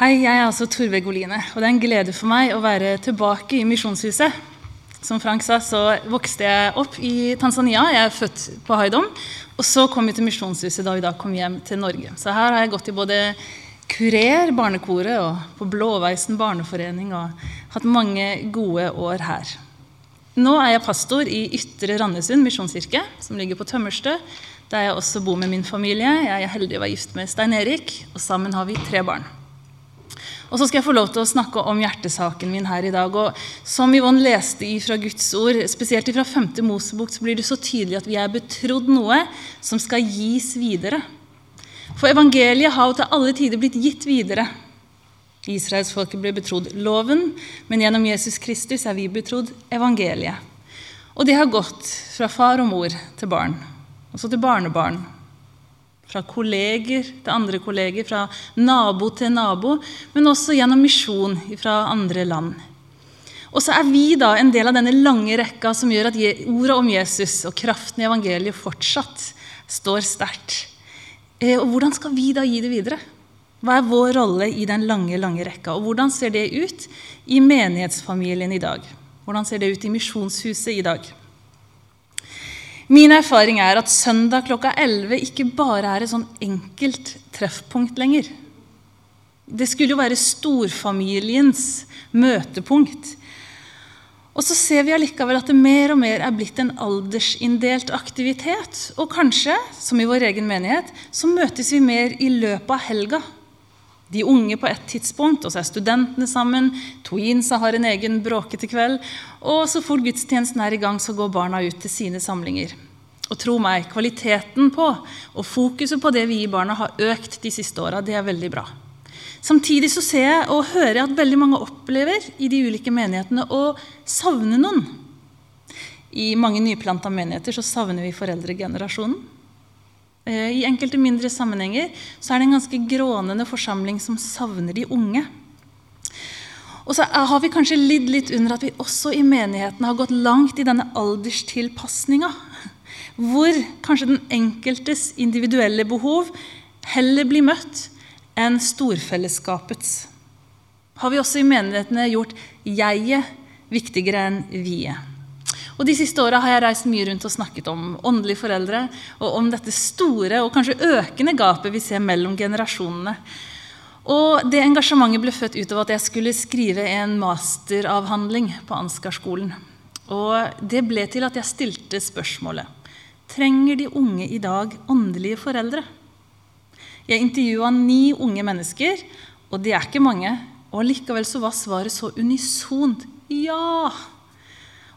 Hei, jeg er altså Torve Goline, og det er en glede for meg å være tilbake i Misjonshuset. Som Frank sa, så vokste jeg opp i Tanzania. Jeg er født på Haidom. Og så kom vi til Misjonshuset da vi da kom hjem til Norge. Så her har jeg gått i både Kurer, barnekoret, og på Blåveisen barneforening og hatt mange gode år her. Nå er jeg pastor i Ytre Randesund misjonskirke, som ligger på Tømmerstø, der jeg også bor med min familie. Jeg er heldig å være gift med Stein Erik, og sammen har vi tre barn. Og så skal jeg få lov til å snakke om hjertesaken min her i dag. Og som Yvonne leste fra Guds ord, spesielt fra 5. Mosebok, så blir det så tydelig at vi er betrodd noe som skal gis videre. For evangeliet har jo til alle tider blitt gitt videre. Israelsfolket ble betrodd loven, men gjennom Jesus Kristus er vi betrodd evangeliet. Og det har gått fra far og mor til barn, og så til barnebarn fra kolleger til andre kolleger, fra nabo til nabo, men også gjennom misjon fra andre land. Og så er vi da en del av denne lange rekka som gjør at ordet om Jesus og kraften i evangeliet fortsatt står sterkt. Eh, og hvordan skal vi da gi det videre? Hva er vår rolle i den lange, lange rekka? Og hvordan ser det ut i menighetsfamilien i dag? Hvordan ser det ut i misjonshuset i dag? Min erfaring er at søndag klokka 11 ikke bare er et sånn enkelt treffpunkt lenger. Det skulle jo være storfamiliens møtepunkt. Og så ser vi allikevel at det mer og mer er blitt en aldersinndelt aktivitet. Og kanskje, som i vår egen menighet, så møtes vi mer i løpet av helga. De unge på et tidspunkt, og så er studentene sammen. Tweensa har en egen bråkete kveld. Og så fort gudstjenesten er i gang, så går barna ut til sine samlinger. Og tro meg, kvaliteten på og fokuset på det vi gir barna, har økt de siste åra. Det er veldig bra. Samtidig så ser jeg og hører jeg at veldig mange opplever i de ulike menighetene å savne noen. I mange nyplanta menigheter så savner vi foreldregenerasjonen. Eh, I enkelte mindre sammenhenger så er det en ganske grånende forsamling som savner de unge. Og så har vi kanskje lidd litt under at vi også i menighetene har gått langt i denne alderstilpasninga. Hvor kanskje den enkeltes individuelle behov heller blir møtt enn storfellesskapets. Har vi også i menighetene gjort jeget viktigere enn vi-et. Og De siste åra har jeg reist mye rundt og snakket om åndelige foreldre og om dette store og kanskje økende gapet vi ser mellom generasjonene. Og Det engasjementet ble født ut av at jeg skulle skrive en masteravhandling på Ansgarskolen. Og Det ble til at jeg stilte spørsmålet Trenger de unge i dag åndelige foreldre? Jeg intervjua ni unge mennesker, og det er ikke mange. Og Likevel så var svaret så unisont ja.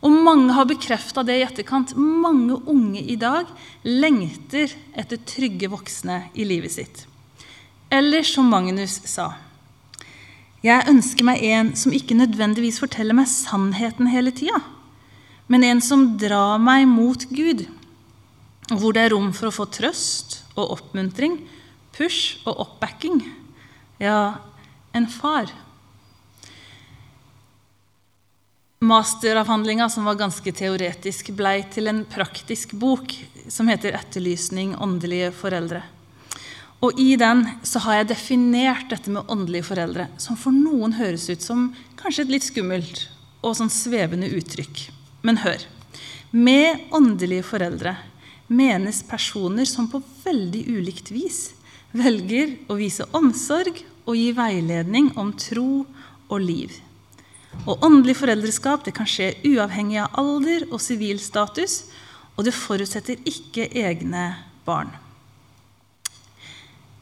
Og mange har bekrefta det i etterkant. Mange unge i dag lengter etter trygge voksne i livet sitt. Eller som Magnus sa Jeg ønsker meg en som ikke nødvendigvis forteller meg sannheten hele tida, men en som drar meg mot Gud, hvor det er rom for å få trøst og oppmuntring, push og oppbacking. Ja, en far. Masteravhandlinga, som var ganske teoretisk, blei til en praktisk bok som heter 'Etterlysning åndelige foreldre'. Og I den så har jeg definert dette med åndelige foreldre, som for noen høres ut som kanskje et litt skummelt og sånn svevende uttrykk. Men hør. Med åndelige foreldre menes personer som på veldig ulikt vis velger å vise omsorg og gi veiledning om tro og liv. Og Åndelig foreldreskap det kan skje uavhengig av alder og sivilstatus, og det forutsetter ikke egne barn.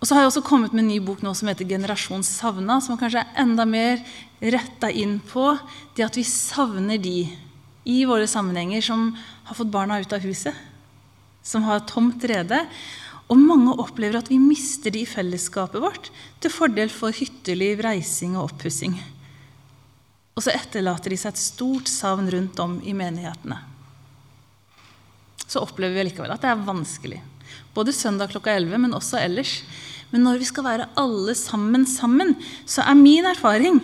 Og så har jeg også kommet med en ny bok nå som heter 'Generasjon savna', som kanskje er enda mer retta inn på det at vi savner de i våre sammenhenger som har fått barna ut av huset, som har tomt rede. Og mange opplever at vi mister de i fellesskapet vårt til fordel for hytteliv, reising og oppussing. Og så etterlater de seg et stort savn rundt om i menighetene. Så opplever vi likevel at det er vanskelig. Både søndag klokka 11, men også ellers. Men når vi skal være alle sammen sammen, så er min erfaring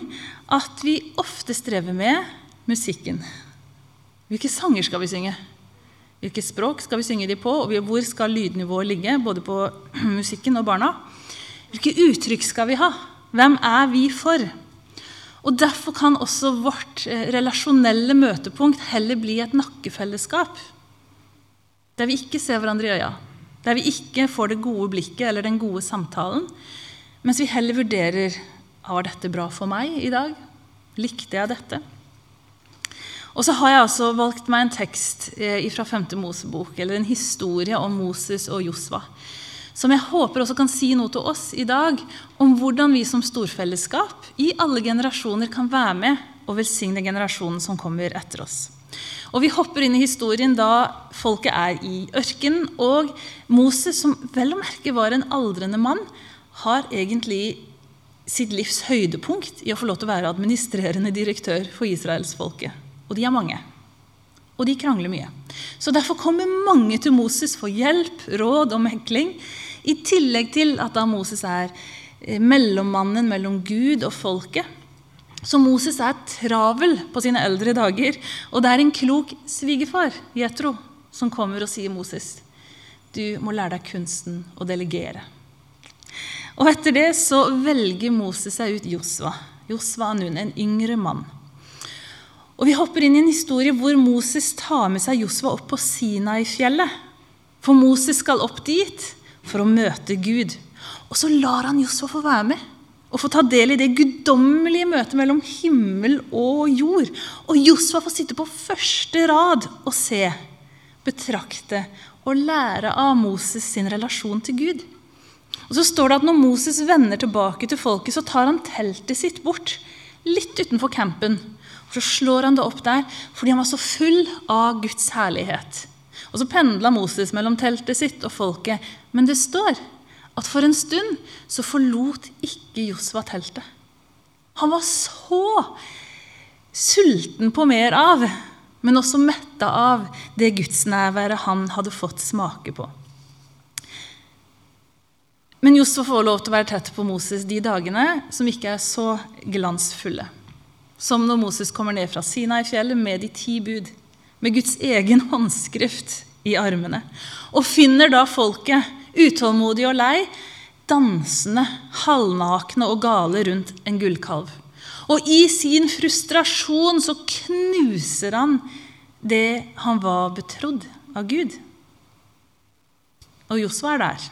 at vi ofte strever med musikken. Hvilke sanger skal vi synge? Hvilke språk skal vi synge de på? Og hvor skal lydnivået ligge, både på musikken og barna? Hvilke uttrykk skal vi ha? Hvem er vi for? Og Derfor kan også vårt eh, relasjonelle møtepunkt heller bli et nakkefellesskap. Der vi ikke ser hverandre i øya, der vi ikke får det gode blikket eller den gode samtalen, mens vi heller vurderer var dette bra for meg i dag. Likte jeg dette? Og så har jeg altså valgt meg en tekst eh, fra 5. Mosebok, eller en historie om Moses og Josva, som jeg håper også kan si noe til oss i dag om hvordan vi som storfellesskap i alle generasjoner kan være med og velsigne generasjonen som kommer etter oss. Og Vi hopper inn i historien da folket er i ørkenen, og Moses, som vel å merke var en aldrende mann, har egentlig sitt livs høydepunkt i å få lov til å være administrerende direktør for israelsfolket. Og de er mange. Og de krangler mye. Så derfor kommer mange til Moses for hjelp, råd og mekling. I tillegg til at da Moses er eh, mellommannen mellom Gud og folket. Så Moses er travel på sine eldre dager. Og det er en klok svigerfar, Jetro, som kommer og sier Moses, du må lære deg kunsten å delegere. Og etter det så velger Moses seg ut Josva. Josva Nun, en yngre mann. Og Vi hopper inn i en historie hvor Moses tar med seg Josva opp på Sinai-fjellet. For Moses skal opp dit for å møte Gud. Og så lar han Josfa få være med og få ta del i det guddommelige møtet mellom himmel og jord. Og Josfa får sitte på første rad og se, betrakte og lære av Moses sin relasjon til Gud. Og så står det at Når Moses vender tilbake til folket, så tar han teltet sitt bort litt utenfor campen. Og Så slår han det opp der fordi han var så full av Guds herlighet. Og Så pendla Moses mellom teltet sitt og folket. Men det står at for en stund så forlot ikke Josva teltet. Han var så sulten på mer av, men også metta av det gudsnærværet han hadde fått smake på. Men Josva får lov til å være tett på Moses de dagene som ikke er så glansfulle. Som når Moses kommer ned fra Sinai-fjellet med de ti bud, med Guds egen håndskrift i armene, og finner da folket, utålmodige og lei, dansende, halvnakne og gale rundt en gullkalv. Og i sin frustrasjon så knuser han det han var betrodd av Gud. Og Josva er der.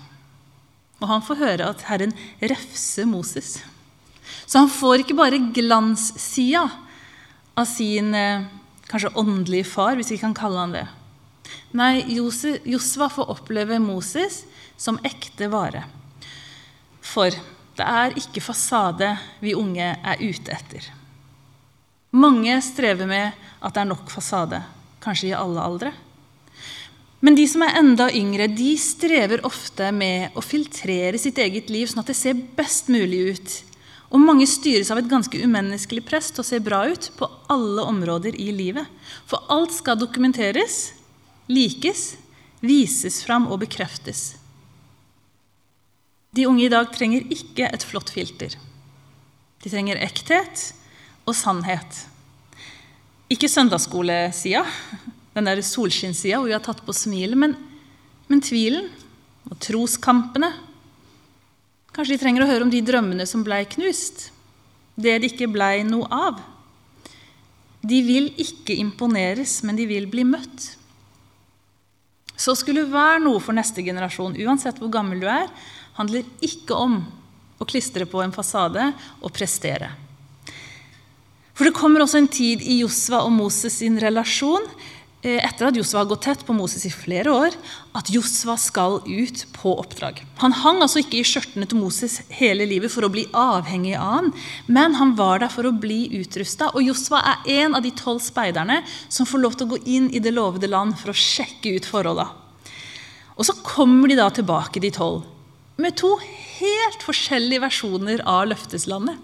Og han får høre at Herren refser Moses. Så han får ikke bare glanssida av sin eh, kanskje åndelige far, hvis vi kan kalle han det. Nei, Josva får oppleve Moses som ekte vare. For det er ikke fasade vi unge er ute etter. Mange strever med at det er nok fasade, kanskje i alle aldre. Men de som er enda yngre, de strever ofte med å filtrere sitt eget liv sånn at det ser best mulig ut. Og mange styres av et ganske umenneskelig press til å se bra ut på alle områder i livet. For alt skal dokumenteres, likes, vises fram og bekreftes. De unge i dag trenger ikke et flott filter. De trenger ekthet og sannhet. Ikke søndagsskolesida, den der solskinnssida hvor vi har tatt på smilet, men, men tvilen og troskampene. Kanskje de trenger å høre om de drømmene som blei knust, det det ikke blei noe av. De vil ikke imponeres, men de vil bli møtt. Så skulle være noe for neste generasjon, uansett hvor gammel du er, handler ikke om å klistre på en fasade og prestere. For det kommer også en tid i Josva og Moses sin relasjon etter at Josva har gått tett på Moses i flere år, at Josva skal ut på oppdrag. Han hang altså ikke i skjørtene til Moses hele livet for å bli avhengig av han, men han var der for å bli utrusta. Og Josva er en av de tolv speiderne som får lov til å gå inn i det lovede land for å sjekke ut forholda. Og så kommer de da tilbake, de tolv, med to helt forskjellige versjoner av løfteslandet.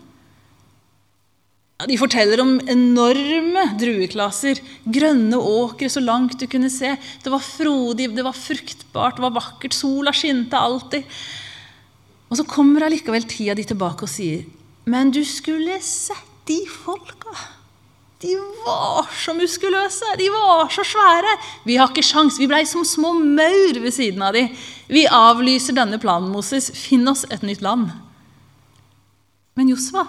De forteller om enorme drueklaser, grønne åkre så langt du kunne se. Det var frodig, det var fruktbart, det var vakkert, sola skinte alltid. Og så kommer allikevel tida di tilbake og sier, 'Men du skulle sett de folka.' De var så muskuløse, de var så svære. Vi har ikke sjans, vi blei som små maur ved siden av de. Vi avlyser denne planen, Moses. Finn oss et nytt land. Men Josva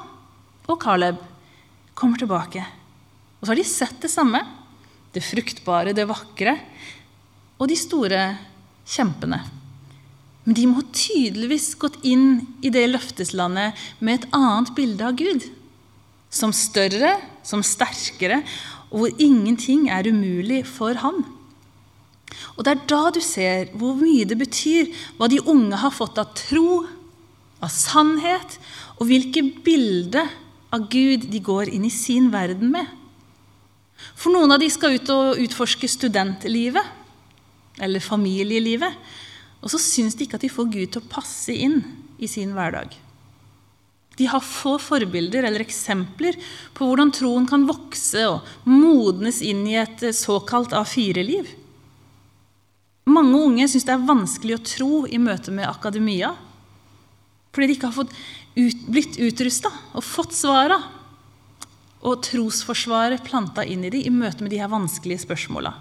og Caleb kommer tilbake. Og så har de sett det samme. Det fruktbare, det vakre og de store kjempene. Men de må tydeligvis gått inn i det løfteslandet med et annet bilde av Gud. Som større, som sterkere, og hvor ingenting er umulig for ham. Og Det er da du ser hvor mye det betyr hva de unge har fått av tro, av sannhet, og hvilke bilder av Gud de går inn i sin verden med. For noen av de skal ut og utforske studentlivet eller familielivet. Og så syns de ikke at de får Gud til å passe inn i sin hverdag. De har få forbilder eller eksempler på hvordan troen kan vokse og modnes inn i et såkalt A4-liv. Mange unge syns det er vanskelig å tro i møte med akademia fordi de ikke har fått ut, blitt utrusta og fått svara og trosforsvaret planta inn i dem i møte med de her vanskelige spørsmåla.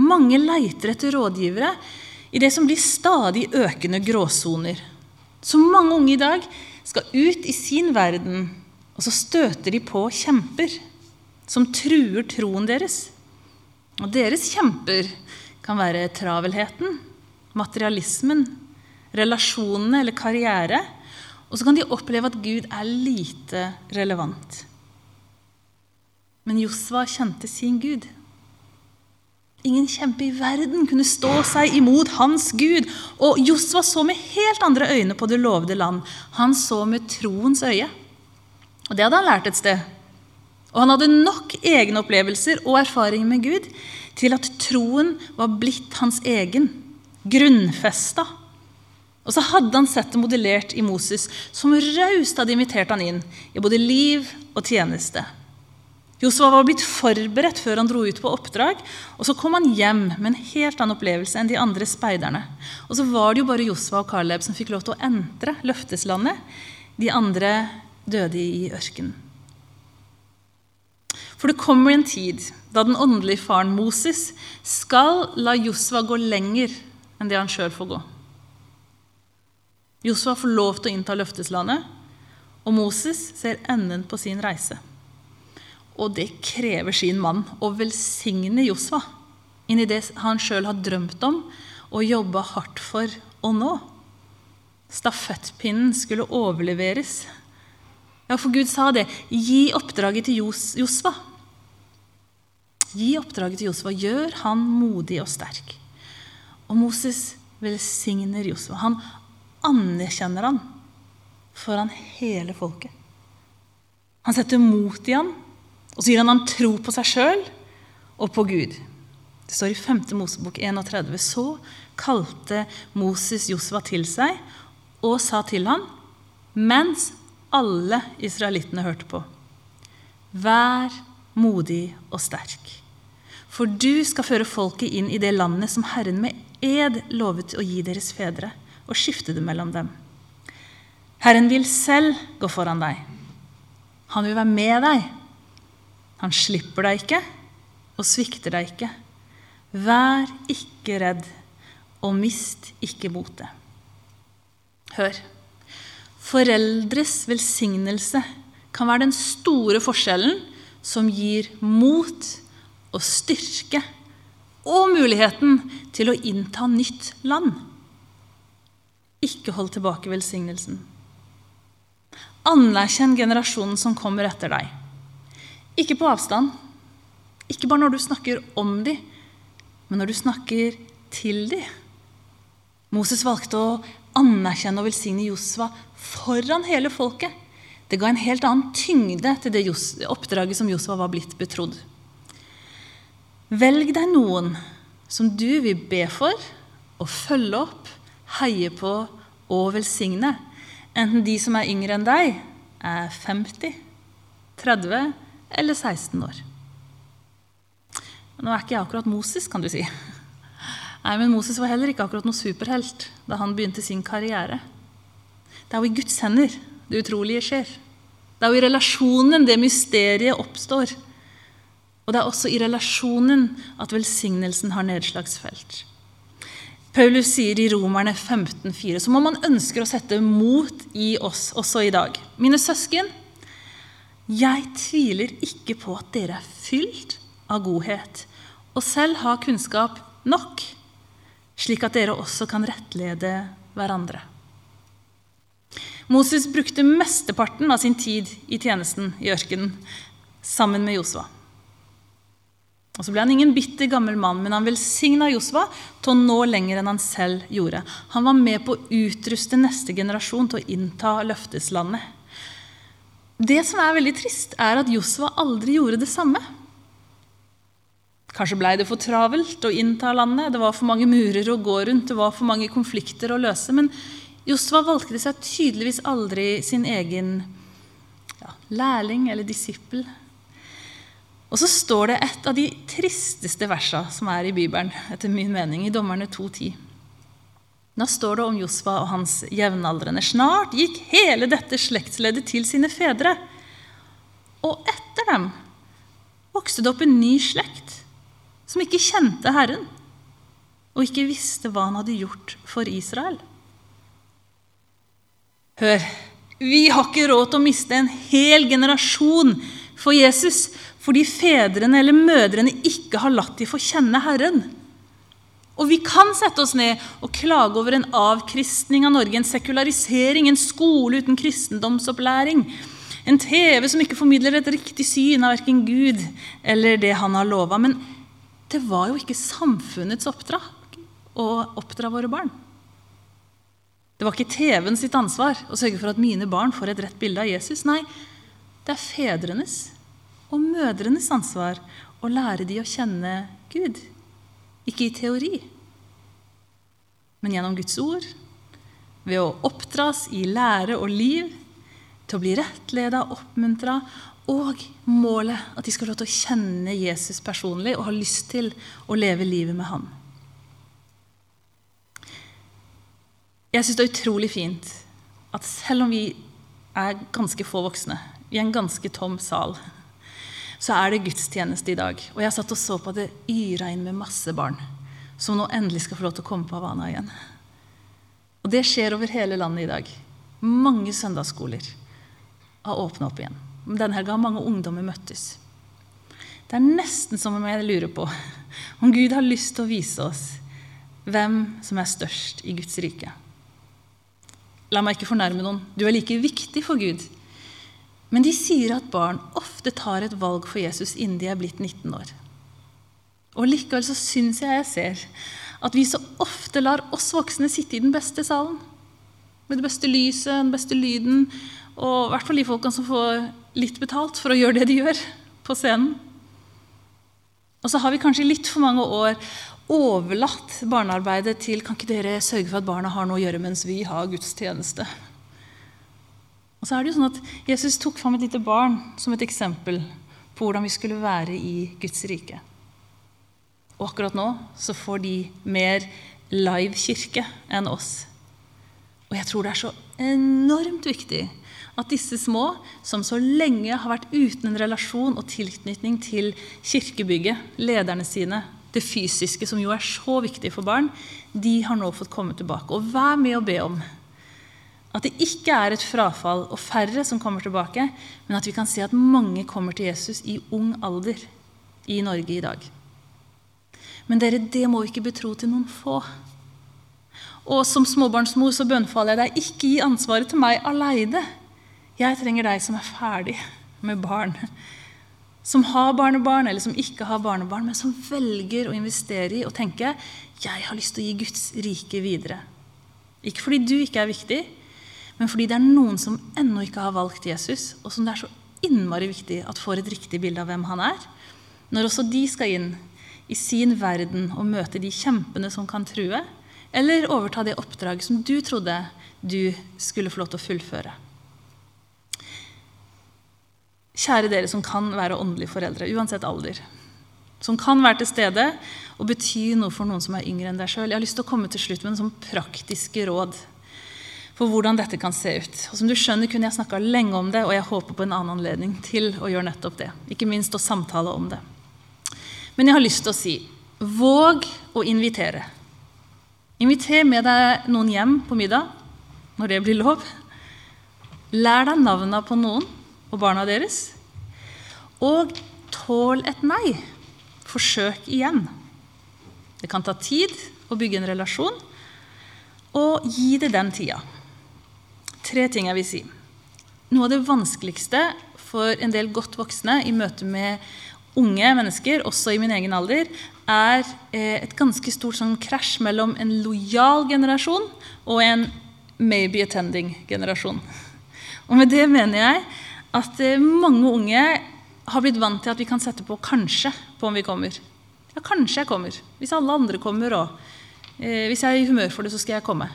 Mange leiter etter rådgivere i det som blir stadig økende gråsoner. Så mange unge i dag skal ut i sin verden, og så støter de på kjemper som truer troen deres. Og deres kjemper kan være travelheten, materialismen, relasjonene eller karriere. Og så kan de oppleve at Gud er lite relevant. Men Josva kjente sin Gud. Ingen kjempe i verden kunne stå seg imot hans Gud. Og Josva så med helt andre øyne på det lovede land. Han så med troens øye. Og det hadde han lært et sted. Og han hadde nok egne opplevelser og erfaringer med Gud til at troen var blitt hans egen, grunnfesta. Og så hadde han sett det modellert i Moses, som raust hadde invitert han inn i både liv og tjeneste. Josua var blitt forberedt før han dro ut på oppdrag. og Så kom han hjem med en helt annen opplevelse enn de andre speiderne. Og så var det jo bare Josua og Caleb som fikk lov til å entre løfteslandet. De andre døde i ørkenen. For det kommer en tid da den åndelige faren Moses skal la Josua gå lenger enn det han sjøl får gå. Josua får lov til å innta løfteslandet, og Moses ser enden på sin reise. Og det krever sin mann å velsigne Josfa inn i det han sjøl har drømt om og jobba hardt for å nå. Stafettpinnen skulle overleveres. Ja, for Gud sa det. Gi oppdraget til Jos. Gi oppdraget til Josva. Gjør han modig og sterk. Og Moses velsigner Josva. Han anerkjenner han foran hele folket. Han setter mot i han og så gir han ham tro på seg sjøl og på Gud. Det står i 5. Mosebok 31. Så kalte Moses Josva til seg og sa til ham, mens alle israelittene hørte på, Vær modig og sterk, for du skal føre folket inn i det landet som Herren med ed lovet å gi deres fedre, og skifte det mellom dem. Herren vil selv gå foran deg. Han vil være med deg han slipper deg ikke og svikter deg ikke. Vær ikke redd, og mist ikke motet. Hør. Foreldres velsignelse kan være den store forskjellen som gir mot og styrke og muligheten til å innta nytt land. Ikke hold tilbake velsignelsen. Anerkjenn generasjonen som kommer etter deg. Ikke på avstand. Ikke bare når du snakker om dem, men når du snakker til dem. Moses valgte å anerkjenne og velsigne Josva foran hele folket. Det ga en helt annen tyngde til det oppdraget som Josva var blitt betrodd. Velg deg noen som du vil be for og følge opp, heie på og velsigne. Enten de som er yngre enn deg, er 50, 30 eller 16 år. Nå er ikke jeg akkurat Moses, kan du si. Nei, Men Moses var heller ikke akkurat noe superhelt da han begynte sin karriere. Det er jo i Guds hender det utrolige skjer. Det er jo i relasjonen det mysteriet oppstår. Og det er også i relasjonen at velsignelsen har nedslagsfelt. Paulus sier i Romerne 15,4, som om han ønsker å sette mot i oss også i dag. Mine søsken, jeg tviler ikke på at dere er fylt av godhet og selv har kunnskap nok, slik at dere også kan rettlede hverandre. Moses brukte mesteparten av sin tid i tjenesten i ørkenen sammen med Josva. Og Så ble han ingen bitter gammel mann, men han velsigna Josva til å nå lenger enn han selv gjorde. Han var med på å utruste neste generasjon til å innta løfteslandet. Det som er veldig trist, er at Josva aldri gjorde det samme. Kanskje blei det for travelt å innta landet, det var for mange murer å gå rundt, det var for mange konflikter å løse. Men Josva valgte seg tydeligvis aldri sin egen ja, lærling eller disippel og så står det et av de tristeste versene som er i Bibelen, etter min mening, i Dommerne 2.10. Da står det om Josfa og hans jevnaldrende. Snart gikk hele dette slektsleddet til sine fedre. Og etter dem vokste det opp en ny slekt som ikke kjente Herren, og ikke visste hva han hadde gjort for Israel. Hør, vi har ikke råd til å miste en hel generasjon for Jesus fordi fedrene eller mødrene ikke har latt de få kjenne Herren. Og vi kan sette oss ned og klage over en avkristning av Norge, en sekularisering, en skole uten kristendomsopplæring, en TV som ikke formidler et riktig syn av verken Gud eller det han har lova. Men det var jo ikke samfunnets oppdrag å oppdra våre barn. Det var ikke TV-en sitt ansvar å sørge for at mine barn får et rett bilde av Jesus. Nei, det er fedrenes og mødrenes ansvar å lære de å kjenne Gud. Ikke i teori, men gjennom Guds ord, ved å oppdras i lære og liv, til å bli rettleda, oppmuntra, og målet at de skal få lov til å kjenne Jesus personlig og ha lyst til å leve livet med han. Jeg syns det er utrolig fint at selv om vi er ganske få voksne i en ganske tom sal, så er det gudstjeneste i dag. Og jeg satt og så på at det yra inn med masse barn som nå endelig skal få lov til å komme på Havana igjen. Og det skjer over hele landet i dag. Mange søndagsskoler har åpna opp igjen. Denne helga har mange ungdommer møttes. Det er nesten som om jeg lurer på om Gud har lyst til å vise oss hvem som er størst i Guds rike. La meg ikke fornærme noen. Du er like viktig for Gud men de sier at barn ofte tar et valg for Jesus innen de er blitt 19 år. Og Likevel så syns jeg jeg ser at vi så ofte lar oss voksne sitte i den beste salen. Med det beste lyset, den beste lyden, og i hvert fall de folkene som får litt betalt for å gjøre det de gjør på scenen. Og så har vi kanskje litt for mange år overlatt barnearbeidet til Kan ikke dere sørge for at barna har noe å gjøre mens vi har gudstjeneste? Og så er det jo sånn at Jesus tok fram et lite barn som et eksempel på hvordan vi skulle være i Guds rike. Og akkurat nå så får de mer live kirke enn oss. Og jeg tror det er så enormt viktig at disse små, som så lenge har vært uten en relasjon og tilknytning til kirkebygget, lederne sine, det fysiske, som jo er så viktig for barn, de har nå fått komme tilbake. Og vær med å be om at det ikke er et frafall og færre som kommer tilbake, men at vi kan se at mange kommer til Jesus i ung alder i Norge i dag. Men dere, det må ikke betro til noen få. Og som småbarnsmor så bønnfaller jeg deg, ikke gi ansvaret til meg aleine. Jeg trenger deg som er ferdig med barn. Som har barnebarn, eller som ikke har barnebarn, men som velger å investere i og tenke jeg har lyst til å gi Guds rike videre. Ikke fordi du ikke er viktig, men fordi det er noen som ennå ikke har valgt Jesus, og som det er så innmari viktig at får et riktig bilde av hvem han er. Når også de skal inn i sin verden og møte de kjempene som kan true, eller overta det oppdrag som du trodde du skulle få lov til å fullføre. Kjære dere som kan være åndelige foreldre, uansett alder. Som kan være til stede og bety noe for noen som er yngre enn deg sjøl. Jeg har lyst til å komme til slutt med en sånn praktiske råd for hvordan dette kan se ut. Og som du skjønner, kunne jeg snakka lenge om det, og jeg håper på en annen anledning til å gjøre nettopp det. Ikke minst å samtale om det. Men jeg har lyst til å si våg å invitere. Inviter med deg noen hjem på middag, når det blir lov. Lær deg navnene på noen og barna deres. Og tål et nei. Forsøk igjen. Det kan ta tid å bygge en relasjon, og gi det den tida. Tre ting jeg vil si. Noe av det vanskeligste for en del godt voksne i møte med unge mennesker, også i min egen alder, er eh, et ganske stort sånn krasj mellom en lojal generasjon og en maybe attending-generasjon. Og med det mener jeg at eh, mange unge har blitt vant til at vi kan sette på 'kanskje' på om vi kommer. Ja, kanskje jeg kommer. Hvis alle andre kommer òg. Eh, hvis jeg er i humør for det, så skal jeg komme.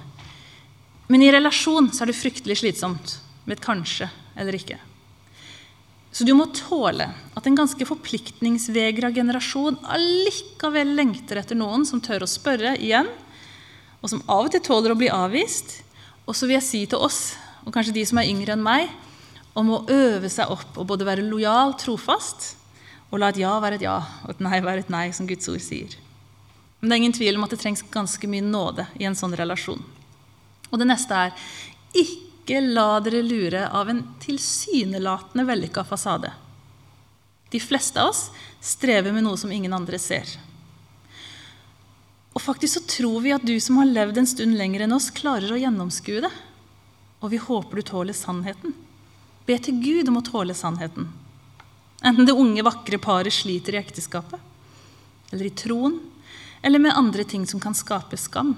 Men i relasjon så er det fryktelig slitsomt med et kanskje eller ikke. Så du må tåle at en ganske forpliktningsvegra generasjon allikevel lengter etter noen som tør å spørre igjen, og som av og til tåler å bli avvist. Og så vil jeg si til oss, og kanskje de som er yngre enn meg, om å øve seg opp og både være lojal, trofast, og la et ja være et ja og et nei være et nei, som Guds ord sier. Men det er ingen tvil om at det trengs ganske mye nåde i en sånn relasjon. Og det neste er ikke la dere lure av en tilsynelatende vellykka fasade. De fleste av oss strever med noe som ingen andre ser. Og faktisk så tror vi at du som har levd en stund lenger enn oss, klarer å gjennomskue det. Og vi håper du tåler sannheten. Be til Gud om å tåle sannheten. Enten det unge, vakre paret sliter i ekteskapet, eller i troen, eller med andre ting som kan skape skam.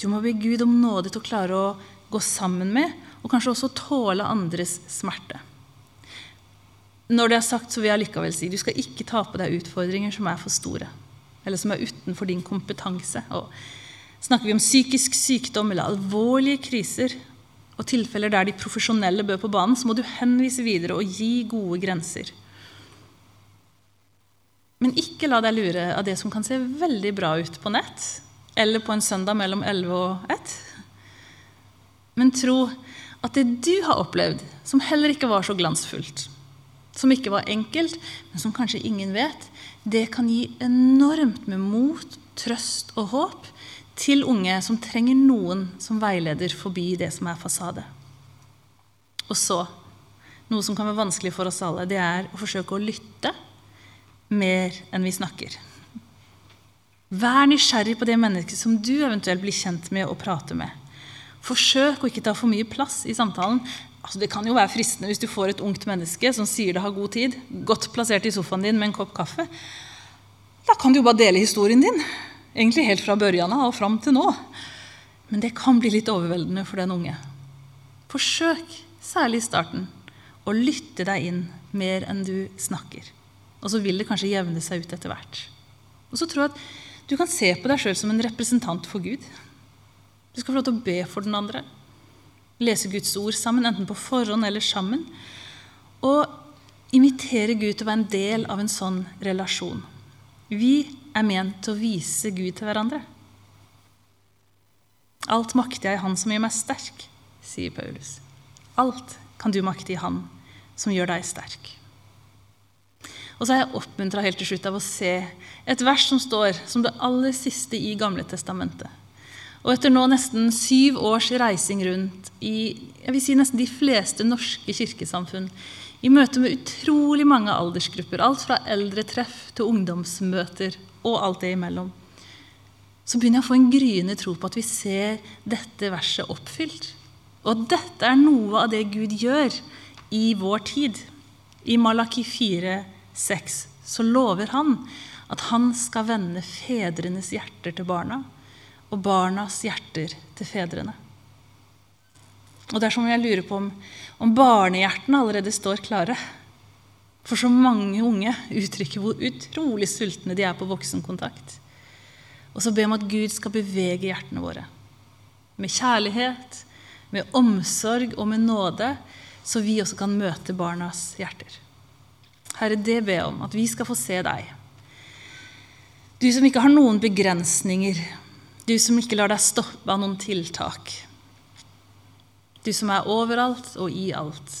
Du må be Gud om nåde til å klare å gå sammen med, og kanskje også tåle andres smerte. Når det er sagt, så vil jeg likevel si du skal ikke ta på deg utfordringer som er for store, eller som er utenfor din kompetanse. Og snakker vi om psykisk sykdom eller alvorlige kriser, og tilfeller der de profesjonelle bør på banen, så må du henvise videre og gi gode grenser. Men ikke la deg lure av det som kan se veldig bra ut på nett eller på en søndag mellom 11 og 1. Men tro at det du har opplevd, som heller ikke var så glansfullt, som ikke var enkelt, men som kanskje ingen vet, det kan gi enormt med mot, trøst og håp til unge som trenger noen som veileder forbi det som er fasade. Og så, noe som kan være vanskelig for oss alle, det er å forsøke å lytte mer enn vi snakker. Vær nysgjerrig på det mennesket som du eventuelt blir kjent med og prater med. Forsøk å ikke ta for mye plass i samtalen. Altså, det kan jo være fristende hvis du får et ungt menneske som sier det har god tid, godt plassert i sofaen din med en kopp kaffe. Da kan du jo bare dele historien din. Egentlig helt fra børjan og fram til nå. Men det kan bli litt overveldende for den unge. Forsøk, særlig i starten, å lytte deg inn mer enn du snakker. Og så vil det kanskje jevne seg ut etter hvert. Og så tror jeg at du kan se på deg sjøl som en representant for Gud. Du skal få lov til å be for den andre. Lese Guds ord sammen, enten på forhånd eller sammen. Og invitere Gud til å være en del av en sånn relasjon. Vi er ment til å vise Gud til hverandre. Alt makter jeg i Han som gjør meg sterk, sier Paulus. Alt kan du makte i Han som gjør deg sterk. Og så er jeg oppmuntra helt til slutt av å se et vers som står som det aller siste i Gamle testamentet. Og etter nå nesten syv års reising rundt i jeg vil si nesten de fleste norske kirkesamfunn, i møte med utrolig mange aldersgrupper, alt fra eldretreff til ungdomsmøter og alt det imellom, så begynner jeg å få en gryende tro på at vi ser dette verset oppfylt. Og dette er noe av det Gud gjør i vår tid. I Malaki 4, 6, så lover han at han skal vende fedrenes hjerter til barna og barnas hjerter til fedrene. Og det er som om jeg lurer på om, om barnehjertene allerede står klare. For så mange unge uttrykker hvor utrolig sultne de er på voksenkontakt. Og så vi om at Gud skal bevege hjertene våre. Med kjærlighet, med omsorg og med nåde, så vi også kan møte barnas hjerter. Herre, det ber jeg om, at vi skal få se deg. Du som ikke har noen begrensninger, du som ikke lar deg stoppe av noen tiltak. Du som er overalt og i alt.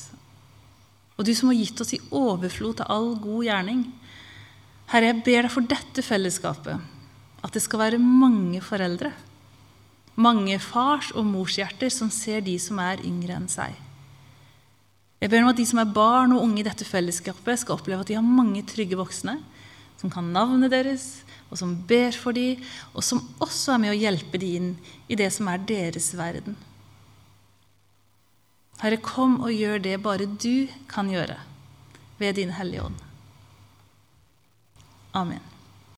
Og du som har gitt oss i overflod til all god gjerning. Herre, jeg ber deg for dette fellesskapet. at det skal være mange foreldre, mange fars- og morshjerter som ser de som er yngre enn seg. Jeg ber om at de som er barn og unge i dette fellesskapet, skal oppleve at de har mange trygge voksne som kan navnet deres, og som ber for dem, og som også er med å hjelpe dem inn i det som er deres verden. Herre, kom og gjør det bare du kan gjøre, ved Din Hellige Ånd. Amen.